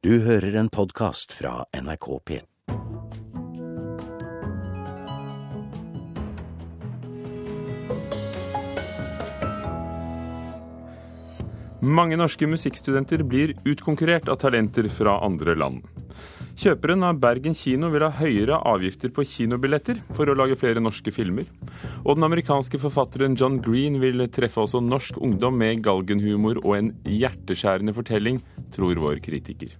Du hører en podkast fra NRK P. Mange norske musikkstudenter blir utkonkurrert av talenter fra andre land. Kjøperen av Bergen kino vil ha høyere avgifter på kinobilletter for å lage flere norske filmer. Og den amerikanske forfatteren John Green vil treffe også norsk ungdom med galgenhumor og en hjerteskjærende fortelling, tror vår kritiker.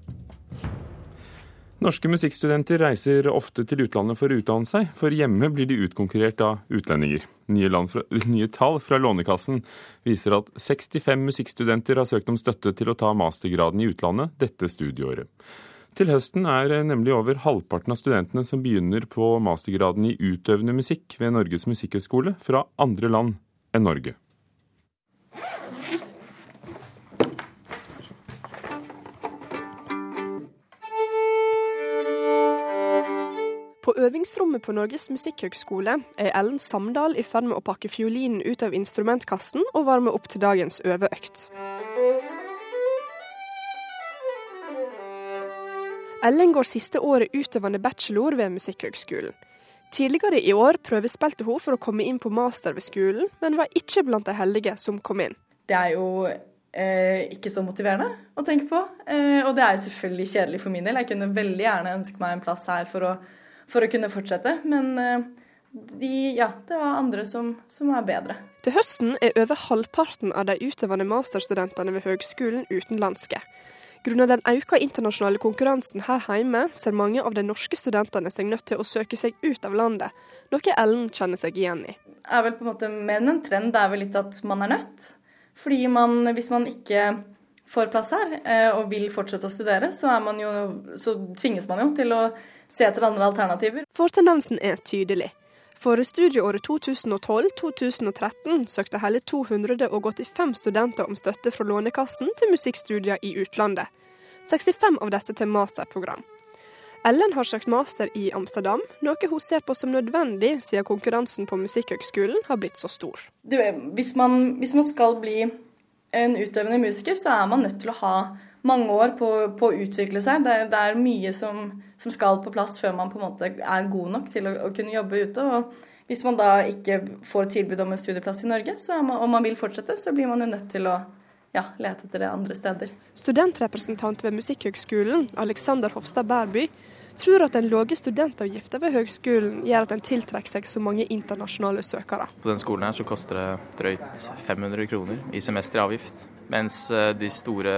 Norske musikkstudenter reiser ofte til utlandet for å utdanne seg, for hjemme blir de utkonkurrert av utlendinger. Nye, fra, nye, tall fra Lånekassen viser at 65 musikkstudenter har søkt om støtte til å ta mastergraden i utlandet dette studieåret. Til høsten er nemlig over halvparten av studentene som begynner på mastergraden i utøvende musikk ved Norges musikkhøgskole, fra andre land enn Norge. På øvingsrommet på Norges musikkhøgskole er Ellen Samdal i ferd med å pakke fiolinen ut av instrumentkassen og varme opp til dagens øveøkt. Ellen går siste året utøvende bachelor ved Musikkhøgskolen. Tidligere i år prøvespilte hun for å komme inn på master ved skolen, men var ikke blant de heldige som kom inn. Det er jo eh, ikke så motiverende å tenke på, eh, og det er jo selvfølgelig kjedelig for min del. Jeg kunne veldig gjerne ønske meg en plass her for å for å kunne fortsette. Men eh, de, ja, det var andre som, som er bedre. Til høsten er over halvparten av de utøvende masterstudentene ved høgskolen utenlandske. Grunnet den økte internasjonale konkurransen her hjemme, ser mange av de norske studentene seg nødt til å søke seg ut av landet, noe Ellen kjenner seg igjen i. Det er vel på en måte mer enn en trend, det er vel litt at man er nødt. Fordi man, hvis man ikke får plass her eh, og vil fortsette å studere, så, man jo, så tvinges man jo til å se etter andre alternativer. For tendensen er tydelig. For studieåret 2012-2013 søkte hele 285 studenter om støtte fra Lånekassen til musikkstudier i utlandet. 65 av disse til masterprogram. Ellen har søkt master i Amsterdam, noe hun ser på som nødvendig siden konkurransen på Musikkhøgskolen har blitt så stor. Du, hvis, man, hvis man skal bli en utøvende musiker, så er man nødt til å ha mange år på, på å utvikle seg. Det, det er mye som, som, skal på plass før man på en måte er god nok til å, å, kunne jobbe ute. og Hvis man da ikke får tilbud om en studieplass i Norge, man, og man vil fortsette, så blir man jo nødt til å ja, lete etter det andre steder. Studentrepresentant ved Musikkhøgskolen, Alexander Hofstad Bærby, tror at den lave studentavgifta ved høgskolen gjør at den tiltrekker seg så mange internasjonale søkere. På denne skolen her så koster det drøyt 500 kroner i semesteravgift. Mens eh, de store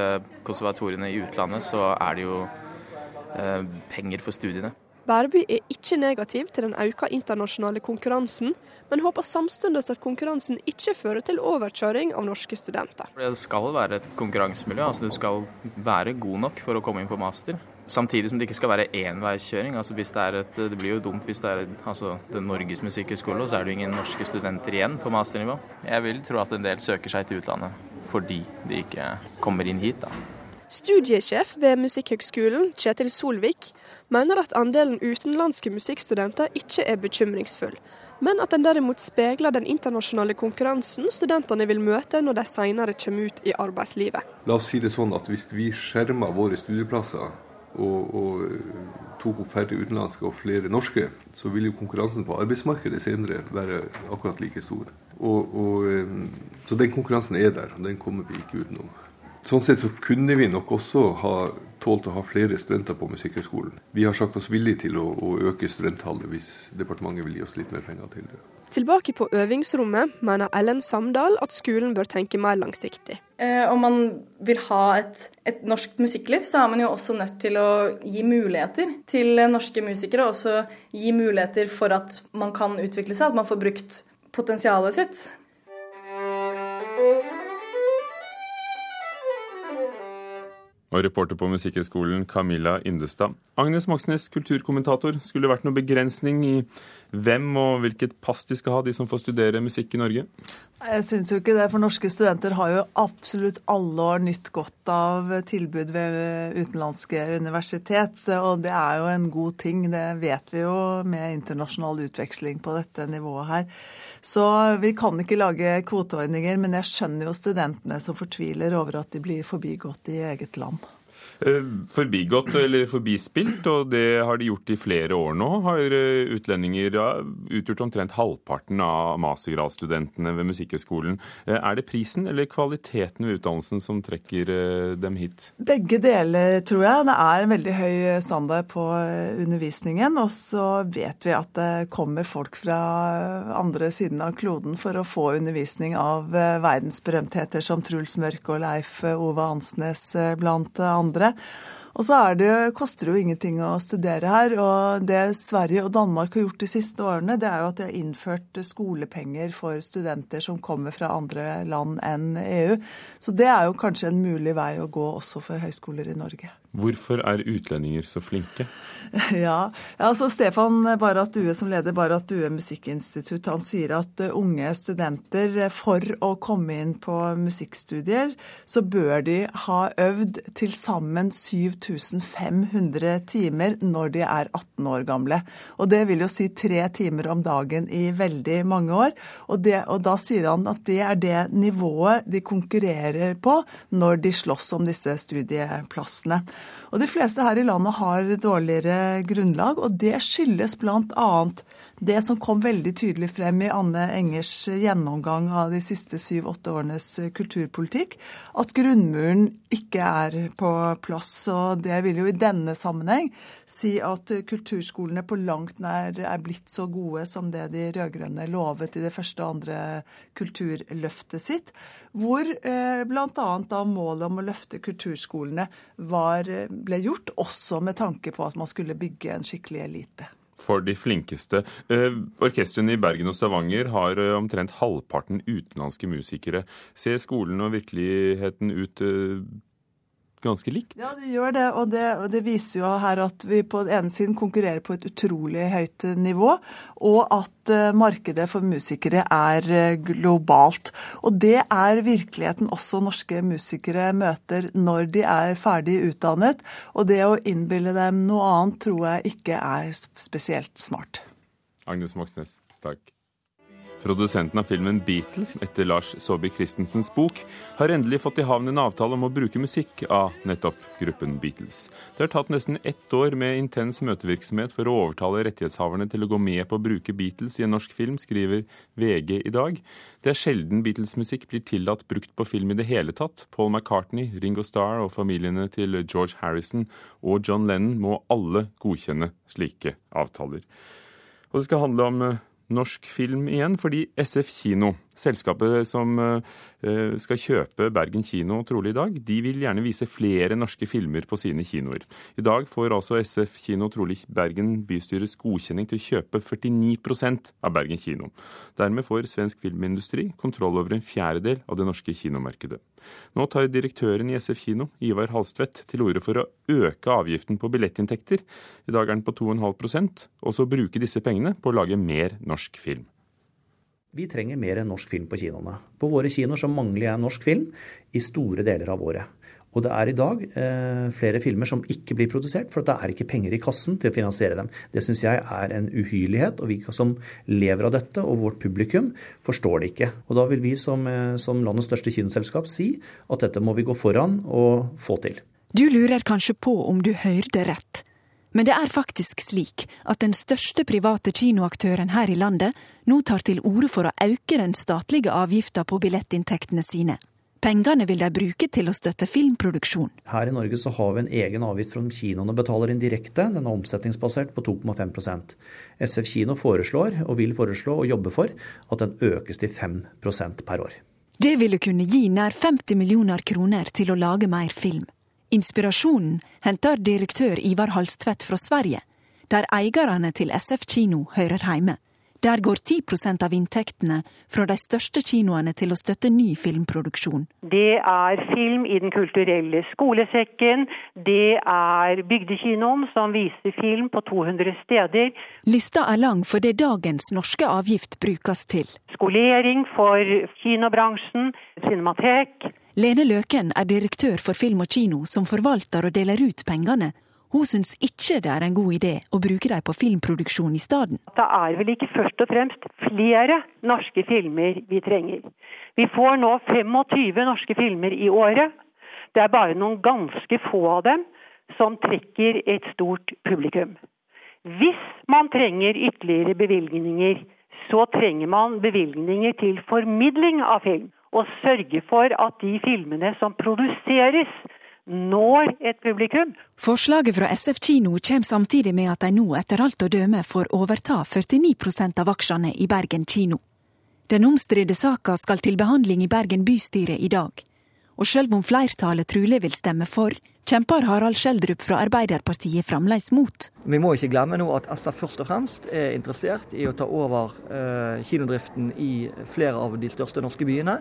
konservatoriene i utlandet så er det jo eh, penger for studiene. Bæreby er ikke negativ til den økte internasjonale konkurransen, men håper samtidig at konkurransen ikke fører til overkjøring av norske studenter. Det skal være et konkurransemiljø, altså du skal være god nok for å komme inn på master. Samtidig som det ikke skal være enveiskjøring. Altså hvis det, et, det, blir jo dumt hvis det er altså, det Norges musikkhøgskole, og så er det jo ingen norske studenter igjen på masternivå. Jeg vil tro at en del søker seg til utlandet fordi de ikke kommer inn hit, da. Studiesjef ved Musikkhøgskolen, Kjetil Solvik, mener at andelen utenlandske musikkstudenter ikke er bekymringsfull, men at den derimot speiler den internasjonale konkurransen studentene vil møte når de senere kommer ut i arbeidslivet. La oss si det sånn at Hvis vi skjermer våre studieplasser og, og tok opp færre utenlandske og flere norske, så vil jo konkurransen på arbeidsmarkedet senere være akkurat like stor. Og, og, eh, så den konkurransen er der, og den kommer vi ikke utenom. Sånn sett så kunne vi nok også ha tålt å ha flere studenter på Musikkhøgskolen. Vi har sagt oss villige til å, å øke studenttallet hvis departementet vil gi oss litt mer penger til det. Tilbake på øvingsrommet mener Ellen Samdal at skolen bør tenke mer langsiktig. Eh, om man vil ha et, et, norsk musikkliv, så er man jo også nødt til å gi muligheter til norske musikere. Og også gi muligheter for at man kan utvikle seg, at man får brukt potensialet sitt. Og reporter på Musikkhøgskolen Camilla Yndestad. Agnes Moxnes, kulturkommentator. Skulle det vært noen begrensning i hvem og hvilket pass de skal ha, de som får studere musikk i Norge? Jeg syns jo ikke det, for norske studenter har jo absolutt alle år nytt godt av tilbud ved utenlandske universitet. Og det er jo en god ting, det vet vi jo med internasjonal utveksling på dette nivået her. Så vi kan ikke lage kvoteordninger, men jeg skjønner jo studentene som fortviler over at de blir forbigått i eget land. Eh, forbigått eller forbispilt, og det har de gjort i flere år nå, har eh, utlendinger utgjort omtrent halvparten av mastergradsstudentene ved Musikkhøgskolen. Eh, er det prisen eller kvaliteten ved utdannelsen som trekker dem hit? Begge deler, tror jeg. Det er en veldig høy standard på undervisningen. Og så vet vi at det kommer folk fra andre siden av kloden for å få undervisning av verdensberømtheter som Truls Mørk og Leif Ove Ansnes blant andre. Og så det, koster det jo ingenting å studere her. Og det Sverige og Danmark har gjort de siste årene, det er jo at de har innført skolepenger for studenter som kommer fra andre land enn EU. Så det er jo kanskje en mulig vei å gå også for høyskoler i Norge. Hvorfor er utlendinger så flinke? Ja, altså Stefan Barrat Due som leder Barrat Due musikkinstitutt, han sier at uh, unge studenter uh, for å komme inn på musikkstudier, så bør de ha øvd til sammen 7500 timer når de er 18 år gamle. Og det vil jo si tre timer om dagen i veldig mange år. Og, det, og da sier han at det er det nivået de konkurrerer på når de slåss om disse studieplassene. Og De fleste her i landet har dårligere grunnlag, og det skyldes bl.a. det som kom veldig tydelig frem i Anne Engers gjennomgang av de siste syv-åtte årenes kulturpolitikk, at grunnmuren ikke er på plass. Og det vil jo i denne sammenheng si at kulturskolene på langt nær er blitt så gode som det de rød-grønne lovet i det første og andre kulturløftet sitt, hvor eh, bl.a. da målet om å løfte kulturskolene var ble gjort, også med tanke på at man skulle bygge en skikkelig elite. For de flinkeste. Eh, orkestrene i Bergen og Stavanger har eh, omtrent halvparten utenlandske musikere. Ser skolen og virkeligheten ut eh, ganske likt? Ja, det gjør det. Og, det. og, det. viser jo her at vi på den ene siden konkurrerer på et utrolig høyt nivå, og at uh, markedet for musikere er uh, globalt. Og det er virkeligheten også norske musikere møter når de er ferdig utdannet. Og det å innbille dem noe annet tror jeg ikke er spesielt smart. Agnes Moxnes, takk. Produsenten av filmen Beatles, etter Lars Saabye Christensens bok, har endelig fått i havn en avtale om å bruke musikk av nettopp gruppen Beatles. Det har tatt nesten ett år med intens møtevirksomhet for å overtale rettighetshaverne til å gå med på å bruke Beatles i en norsk film, skriver VG i dag. Det er sjelden Beatles-musikk blir tillatt brukt på film i det hele tatt. Paul McCartney, Ringo Starr og familiene til George Harrison og John Lennon må alle godkjenne slike avtaler. Og det skal handle om eh, norsk film igjen, fordi SF Kino, selskapet som eh, skal kjøpe Bergen kino trolig i dag, de vil gjerne vise flere norske filmer på sine kinoer. I dag får altså SF Kino trolig Bergen bystyrets godkjenning til å kjøpe 49% av Bergen kino. Dermed får svensk filmindustri kontroll over en fjerdedel av det norske kinomarkedet. Nå tar direktøren i SF Kino, Ivar Halstvedt, til orde for å øke avgiften på billettinntekter. I dag er den på 2,5% og så bruke disse pengene på å lage mer norsk film. Vi trenger mer norsk film på kinoene. På våre kinoer så mangler jeg norsk film i store deler av året. Og det er i dag eh, flere filmer som ikke blir produsert, for det er ikke penger i kassen til å finansiere dem. Det syns jeg er en uhyrlighet, og vi som lever av dette, og vårt publikum, forstår det ikke. Og da vil vi som, eh, som landets største kinoselskap si at dette må vi gå foran og få til. Du lurer kanskje på om du hørte rett. Men det er faktisk slik at den største private kinoaktøren her i landet nå tar til orde for å øke den statlige avgifta på billettinntektene sine. Pengene vil de bruke til å støtte filmproduksjon. Her i Norge så har vi en egen avgift som kinoene betaler inn direkte. Den er omsetningsbasert på 2,5 SF kino foreslår, og vil foreslå og jobbe for, at den økes til 5% per år. Det ville kunne gi nær 50 millioner kroner til å lage mer film. Inspirasjonen henter direktør Ivar Halstvedt fra Sverige, der eierne til SF kino hører hjemme. Der går 10% av inntektene fra de største kinoene til å støtte ny filmproduksjon. Det er film i Den kulturelle skolesekken. Det er Bygdekinoen som viser film på 200 steder. Lista er lang for det dagens norske avgift brukes til. Skolering for kinobransjen, cinematek. Lene Løken er direktør for Film og Kino, som forvalter og deler ut pengene hun syns ikke det er en god idé å bruke dem på filmproduksjon i stedet. Det er vel ikke først og fremst flere norske filmer vi trenger. Vi får nå 25 norske filmer i året. Det er bare noen ganske få av dem som trekker et stort publikum. Hvis man trenger ytterligere bevilgninger, så trenger man bevilgninger til formidling av film. Og sørge for at de filmene som produseres, når et publikum. Forslaget fra SF kino kommer samtidig med at de nå etter alt å døme får overta 49% av aksjene i Bergen kino. Den omstridte saka skal til behandling i Bergen bystyre i dag. Og sjøl om flertallet trolig vil stemme for, kjemper Harald Skjeldrup fra Arbeiderpartiet fremdeles mot. Vi må ikke glemme nå at SF først og fremst er interessert i å ta over eh, kinodriften i flere av de største norske byene.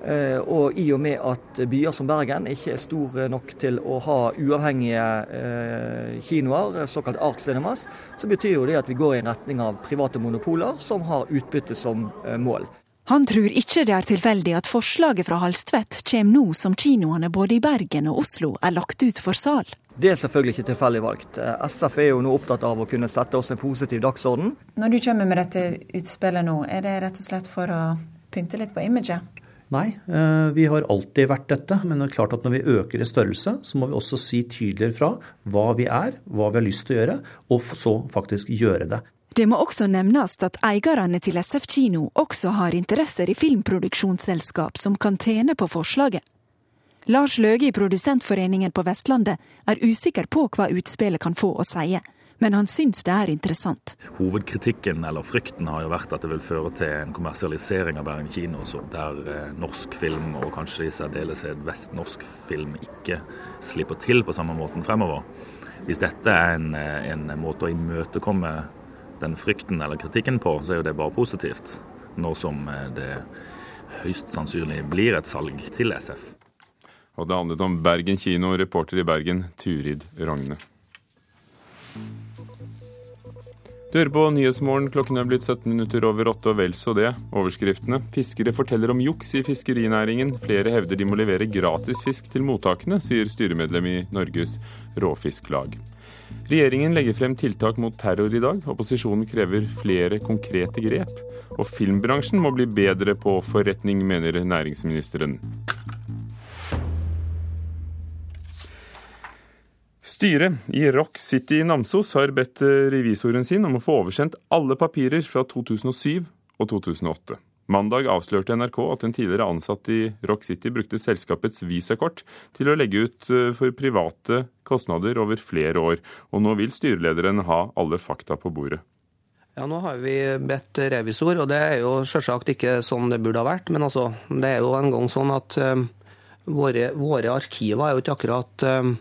Eh, og i og med at byer som Bergen ikke er store nok til å ha uavhengige eh, kinoer, såkalt art cinemas, så betyr jo det at vi går i en retning av private monopoler som har utbytte som eh, mål. Han tror ikke det er tilfeldig at forslaget fra Halstvedt kommer nå som kinoene både i Bergen og Oslo er lagt ut for sal. Det er selvfølgelig ikke tilfeldig valgt. SF er jo nå opptatt av å kunne sette oss en positiv dagsorden. Når du kommer med dette utspillet nå, er det rett og slett for å pynte litt på imaget? Nei, vi har alltid vært dette. Men det er klart at når vi øker i størrelse, så må vi også si tydeligere fra hva vi er, hva vi har lyst til å gjøre, og så faktisk gjøre det. Det må også nevnes at eierne til SF kino også har interesser i filmproduksjonsselskap som kan tjene på forslaget. Lars Løge i Produsentforeningen på Vestlandet er usikker på hva utspillet kan få å si, men han syns det er interessant. Hovedkritikken eller frykten har jo vært at det vil føre til en kommersialisering av Bergen kino, der norsk film, og kanskje i særdeleshet vestnorsk film, ikke slipper til på samme måten fremover. Hvis dette er en, en måte å imøtekomme den frykten eller kritikken på, så er jo det bare positivt. Nå som det høyst sannsynlig blir et salg til SF. Og det handlet om Bergen kino, reporter i Bergen, Turid Rogne. Du hører på Nyhetsmorgen. Klokken er blitt 17 minutter over åtte, og vel så det. Overskriftene. Fiskere forteller om juks i fiskerinæringen. Flere hevder de må levere gratis fisk til mottakene, sier styremedlem i Norges Råfisklag. Regjeringen legger frem tiltak mot terror i dag. Opposisjonen krever flere konkrete grep. Og filmbransjen må bli bedre på forretning, mener næringsministeren. Styret i Rock City i Namsos har bedt revisoren sin om å få oversendt alle papirer fra 2007 og 2008. Mandag avslørte NRK at en tidligere ansatt i Rock City brukte selskapets visakort til å legge ut for private kostnader over flere år, og nå vil styrelederen ha alle fakta på bordet. Ja, Nå har vi bedt revisor, og det er jo selvsagt ikke sånn det burde ha vært. Men altså, det er jo en gang sånn at um, våre, våre, arkiver er jo ikke akkurat um,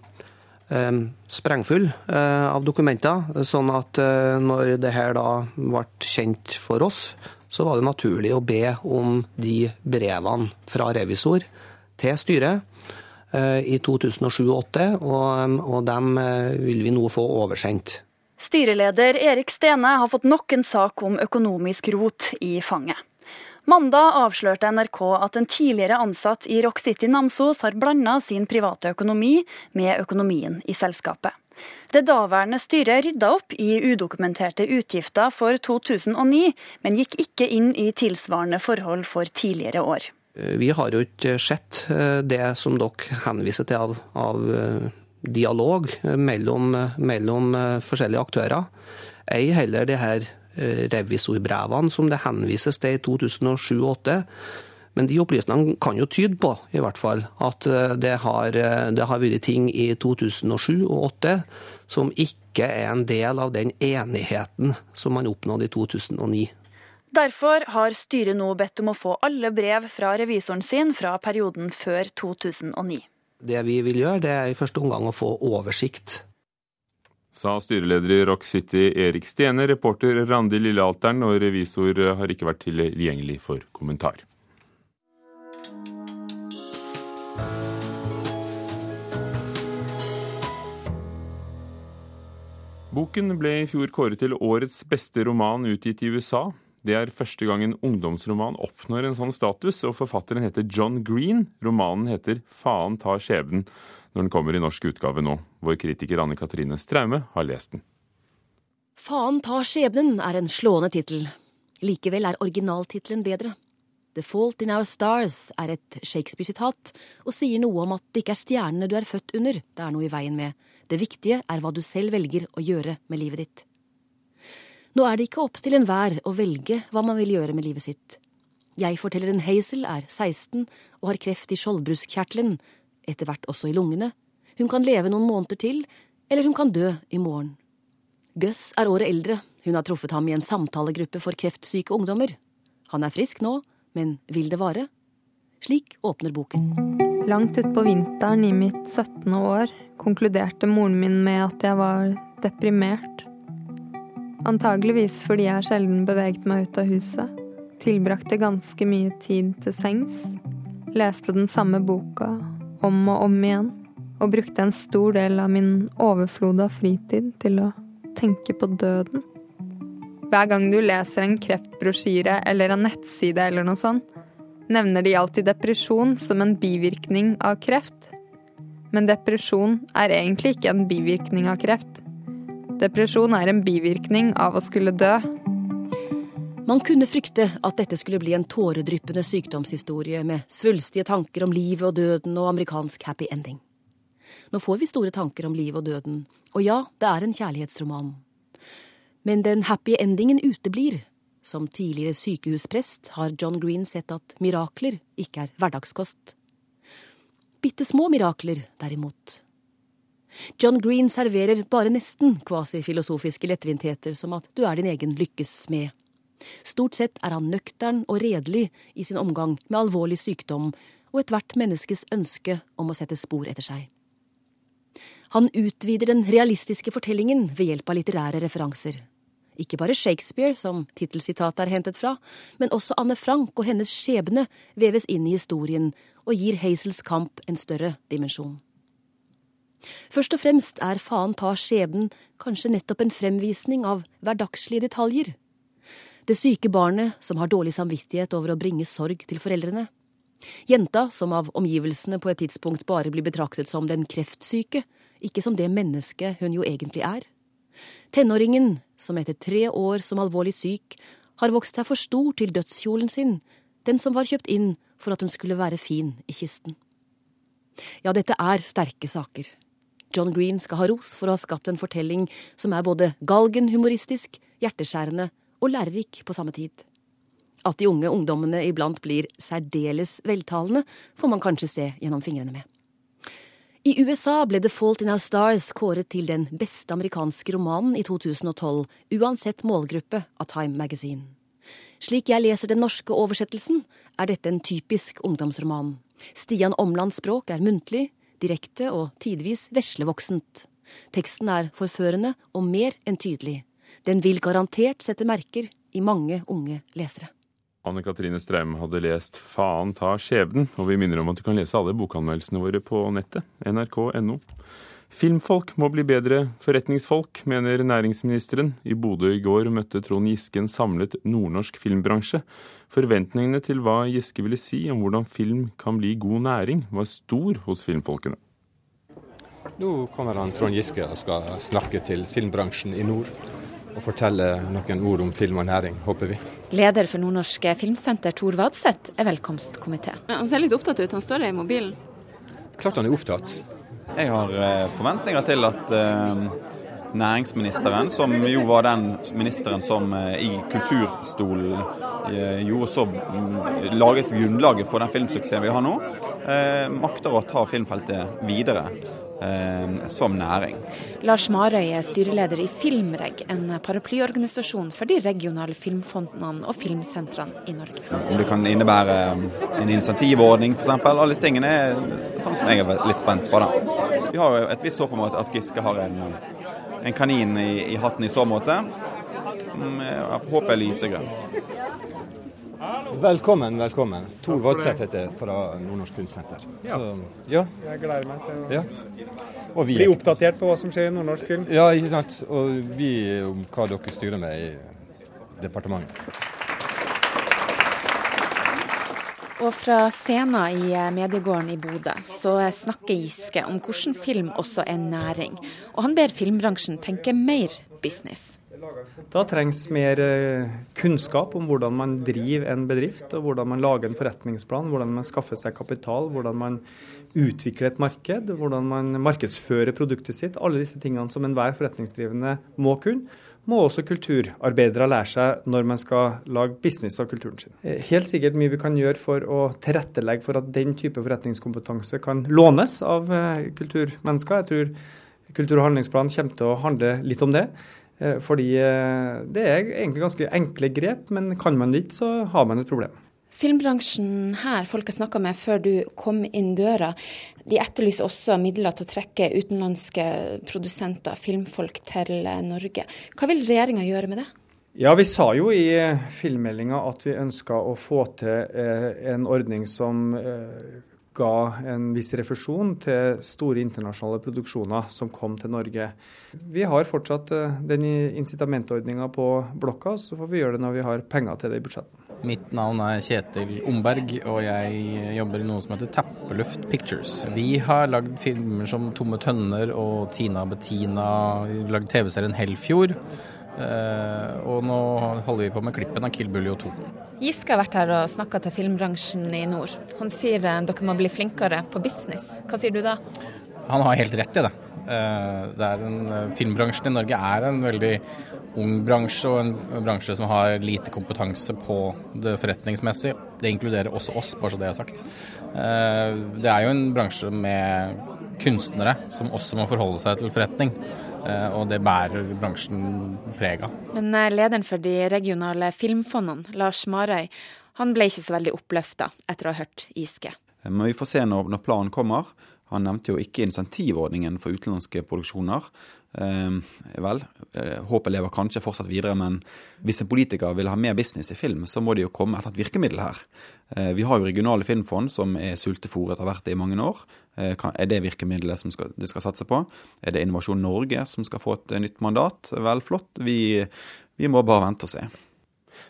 sprengfull av dokumenter. Sånn at når det her da ble kjent for oss, så var det naturlig å be om de brevene fra revisor til styret i 2007-2008, og, og dem vil vi nå få oversendt. Styreleder Erik Stene har fått nok en sak om økonomisk rot i fanget. Mandag avslørte NRK at en tidligere ansatt i Rock City Namsos har blanda sin private økonomi med økonomien i selskapet. Det daværende styret rydda opp i udokumenterte utgifter for 2009, men gikk ikke inn i tilsvarende forhold for tidligere år. Vi har jo ikke sett det som dere henviser til av, av dialog mellom, mellom forskjellige aktører. Ei heller det her revisorbrevene som det henvises til i 2007-2008. Men de opplysningene kan jo tyde på i hvert fall, at det har, det har vært ting i 2007 og 2008 som ikke er en del av den enigheten som man oppnådde i 2009. Derfor har styret nå bedt om å få alle brev fra revisoren sin fra perioden før 2009. Det vi vil gjøre, det er i første omgang å få oversikt sa styreleder i Rock City Erik Stene. Reporter Randi Lillealteren og revisor har ikke vært tilgjengelig for kommentar. Boken ble i fjor kåret til årets beste roman utgitt i USA. Det er første gang en ungdomsroman oppnår en sånn status, og forfatteren heter John Green. Romanen heter Faen tar skjebnen når den kommer i norsk utgave nå. Vår kritiker Anne Katrine Straume har lest den. Faen tar skjebnen er en slående tittel. Likevel er originaltittelen bedre. The Fault in Our Stars er et Shakespeare-sitat og sier noe om at det ikke er stjernene du er født under det er noe i veien med, det viktige er hva du selv velger å gjøre med livet ditt. Nå er det ikke opp til enhver å velge hva man vil gjøre med livet sitt. Jeg forteller en Hazel er 16 og har kreft i skjoldbruskkjertelen, etter hvert også i lungene. Hun kan leve noen måneder til, eller hun kan dø i morgen. Gus er året eldre, hun har truffet ham i en samtalegruppe for kreftsyke ungdommer. Han er frisk nå, men vil det vare? Slik åpner boken. Langt utpå vinteren i mitt 17. år konkluderte moren min med at jeg var deprimert. Antageligvis fordi jeg sjelden beveget meg ut av huset. Tilbrakte ganske mye tid til sengs. Leste den samme boka om og om igjen. Og brukte en stor del av min overflod av fritid til å tenke på døden. Hver gang du leser en kreftbrosjyre eller en nettside eller noe sånt, nevner de alltid depresjon som en bivirkning av kreft. Men depresjon er egentlig ikke en bivirkning av kreft. Depresjon er en bivirkning av å skulle dø. Man kunne frykte at dette skulle bli en tåredryppende sykdomshistorie med svulstige tanker om livet og døden og amerikansk happy ending. Nå får vi store tanker om livet og døden, og ja, det er en kjærlighetsroman. Men den happy endingen uteblir. Som tidligere sykehusprest har John Green sett at mirakler ikke er hverdagskost. Bitte små mirakler, derimot. John Green serverer bare nesten kvasifilosofiske lettvintheter som at du er din egen lykkes smed. Stort sett er han nøktern og redelig i sin omgang med alvorlig sykdom og ethvert menneskes ønske om å sette spor etter seg. Han utvider den realistiske fortellingen ved hjelp av litterære referanser. Ikke bare Shakespeare, som tittelsitatet er hentet fra, men også Anne Frank og hennes skjebne veves inn i historien og gir Hazels kamp en større dimensjon. Først og fremst er Faen ta skjebnen kanskje nettopp en fremvisning av hverdagslige detaljer. Det syke barnet som har dårlig samvittighet over å bringe sorg til foreldrene. Jenta som av omgivelsene på et tidspunkt bare blir betraktet som den kreftsyke, ikke som det mennesket hun jo egentlig er. Tenåringen, som etter tre år som alvorlig syk, har vokst seg for stor til dødskjolen sin, den som var kjøpt inn for at hun skulle være fin i kisten. Ja, dette er sterke saker. John Green skal ha ros for å ha skapt en fortelling som er både galgenhumoristisk, hjerteskjærende og lærerik på samme tid. At de unge ungdommene iblant blir særdeles veltalende, får man kanskje se gjennom fingrene med. I USA ble The Fault in Our Stars kåret til den beste amerikanske romanen i 2012, uansett målgruppe av Time Magazine. Slik jeg leser den norske oversettelsen, er dette en typisk ungdomsroman. Stian Omlands språk er muntlig, direkte og tidvis veslevoksent. Teksten er forførende og mer enn tydelig. Den vil garantert sette merker i mange unge lesere. Anne Katrine Strøm hadde lest 'Faen ta skjebnen', og vi minner om at du kan lese alle bokanmeldelsene våre på nettet, nrk.no. Filmfolk må bli bedre forretningsfolk, mener næringsministeren. I Bodø i går møtte Trond Giske en samlet nordnorsk filmbransje. Forventningene til hva Giske ville si om hvordan film kan bli god næring, var stor hos filmfolkene. Nå kommer han Trond Giske og skal snakke til filmbransjen i nord og fortelle noen ord om film og næring, håper vi. Leder for Nordnorsk Filmsenter, Tor Vadseth, er velkomstkomité. Han ser litt opptatt ut, han står i mobilen. Klart han er opptatt. Jeg har eh, forventninger til at uh, næringsministeren, som jo var den ministeren som uh, i Kulturstolen gjorde så um, laget grunnlaget for den filmsuksessen vi har nå, makter å ta filmfeltet videre eh, som næring. Lars Marøy er styreleder i Filmreg, en paraplyorganisasjon for de regionale filmfondene og filmsentrene i Norge. Det kan innebære en insentivordning f.eks. Alle disse tingene er sånn som jeg er litt spent på. Da. Vi har et visst håp om at Giske har en, en kanin i, i, hatten i så måte. Håpet jeg håper jeg lyser grønt. Velkommen, velkommen. Tor Vadseth heter jeg fra Nordnorsk Filmsenter. Ja. Så, ja. Jeg gleder meg til å ja. bli er... oppdatert på hva som skjer i nordnorsk film. Ja, ikke sant. Og vi om hva dere styrer med i departementet. Og fra scenen i Mediegården i Bodø så snakker Giske om hvordan film også er næring. Og han ber filmbransjen tenke mer business. Da trengs mer eh, kunnskap om hvordan man driver en bedrift, og hvordan man lager en forretningsplan, hvordan man skaffer seg kapital, hvordan man utvikler et marked, hvordan man markedsfører produktet sitt. Alle disse tingene som enhver forretningsdrivende må kunne må også kulturarbeidere lære seg når man skal lage business av kulturen sin. Eh, helt sikkert mye vi kan gjøre for å tilrettelegge for at den type forretningskompetanse kan lånes av eh, kulturmennesker. Jeg tror Kultur- og handlingsplanen kommer til å handle litt om det. Eh, fordi det er egentlig ganske enkle grep, men kan man det ikke, så har man et problem. Filmbransjen her, folk jeg snakka med før du kom inn døra, de etterlyser også midler til å trekke utenlandske produsenter, filmfolk, til Norge. Hva vil regjeringa gjøre med det? Ja, Vi sa jo i filmmeldinga at vi ønska å få til eh, en ordning som eh, ga en viss refusjon til store internasjonale produksjoner som kom til Norge. Vi har fortsatt eh, den incitamentordninga på blokka, så får vi gjøre det når vi har penger til det i budsjettet. Mitt navn er Kjetil Omberg, og jeg jobber i noe som heter Tappeluft Pictures. Vi har lagd filmer som Tomme tønner og Tina Bettina, lagd TV-serien Hellfjord. Uh, og nå holder vi på med klippen av Kill Buljo 2. Giske har vært her og snakka til filmbransjen i nord. Han sier uh, dere må bli flinkere på business. Hva sier du da? Han har helt rett i det. Det en, filmbransjen i Norge er en veldig ung bransje, og en bransje som har lite kompetanse på det forretningsmessige. Det inkluderer også oss, bare så det er sagt. Det er jo en bransje med kunstnere som også må forholde seg til forretning. Eh, og det bærer bransjen preg av. Men eh, lederen for de regionale filmfondene, Lars Marøy, han ble ikke så veldig oppløfta etter å ha hørt Giske. Men vi får se når, når planen kommer. Han nevnte jo ikke insentivordningen for utenlandske produksjoner. Eh, vel, eh, håpet lever kanskje fortsatt videre, men hvis en politiker vil ha mer business i film, så må det jo komme et virkemiddel her. Eh, vi har jo regionale filmfond som er sultefòret, har vært det i mange år. Eh, er det virkemidlet som skal, de skal satse på? Er det Innovasjon Norge som skal få et nytt mandat? Vel, flott. Vi, vi må bare vente og se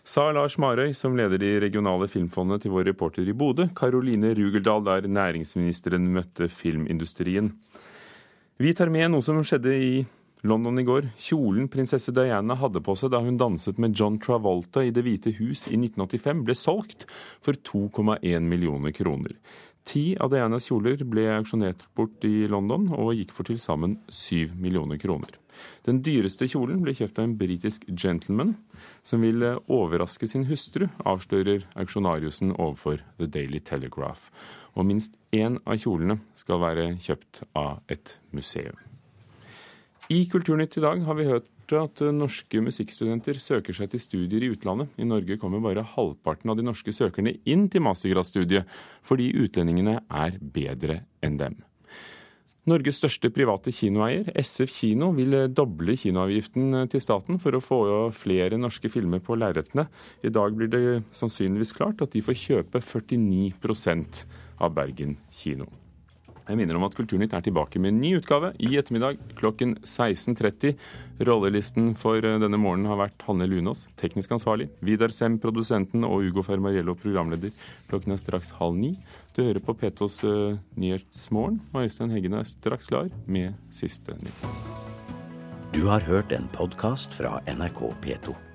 sa Lars Marøy, som leder de regionale filmfondene, til vår reporter i Bodø, Karoline Rugeldal, der næringsministeren møtte filmindustrien. Vi tar med noe som skjedde i London i går. Kjolen prinsesse Diana hadde på seg da hun danset med John Travolta i Det hvite hus i 1985, ble solgt for 2,1 millioner kroner. Ti av Dianas kjoler ble auksjonert bort i London og gikk for til sammen syv millioner kroner. Den dyreste kjolen ble kjøpt av en britisk gentleman som ville overraske sin hustru, avslører auksjonariusen overfor The Daily Telegraph. Og minst én av kjolene skal være kjøpt av et museum. I Kulturnytt i dag har vi hørt at norske musikkstudenter søker seg til studier i utlandet. I Norge kommer bare halvparten av de norske søkerne inn til mastergradsstudiet, fordi utlendingene er bedre enn dem. Norges største private kinoeier, SF kino, vil doble kinoavgiften til staten for å få flere norske filmer på lerretene. I dag blir det sannsynligvis klart at de får kjøpe 49% av Bergen kino. Jeg minner om at Kulturnytt er tilbake med en ny utgave i ettermiddag klokken 16.30. Rollelisten for eh, denne morgenen har vært Hanne Lunås, teknisk ansvarlig, Vidar Sem, produsenten, og Ugo Fermariello, programleder. Klokken er straks halv ni. Du hører på P2s uh, Nyhetsmorgen, og Øystein Heggen er straks klar med siste nytt. Du har hørt en podkast fra NRK P2.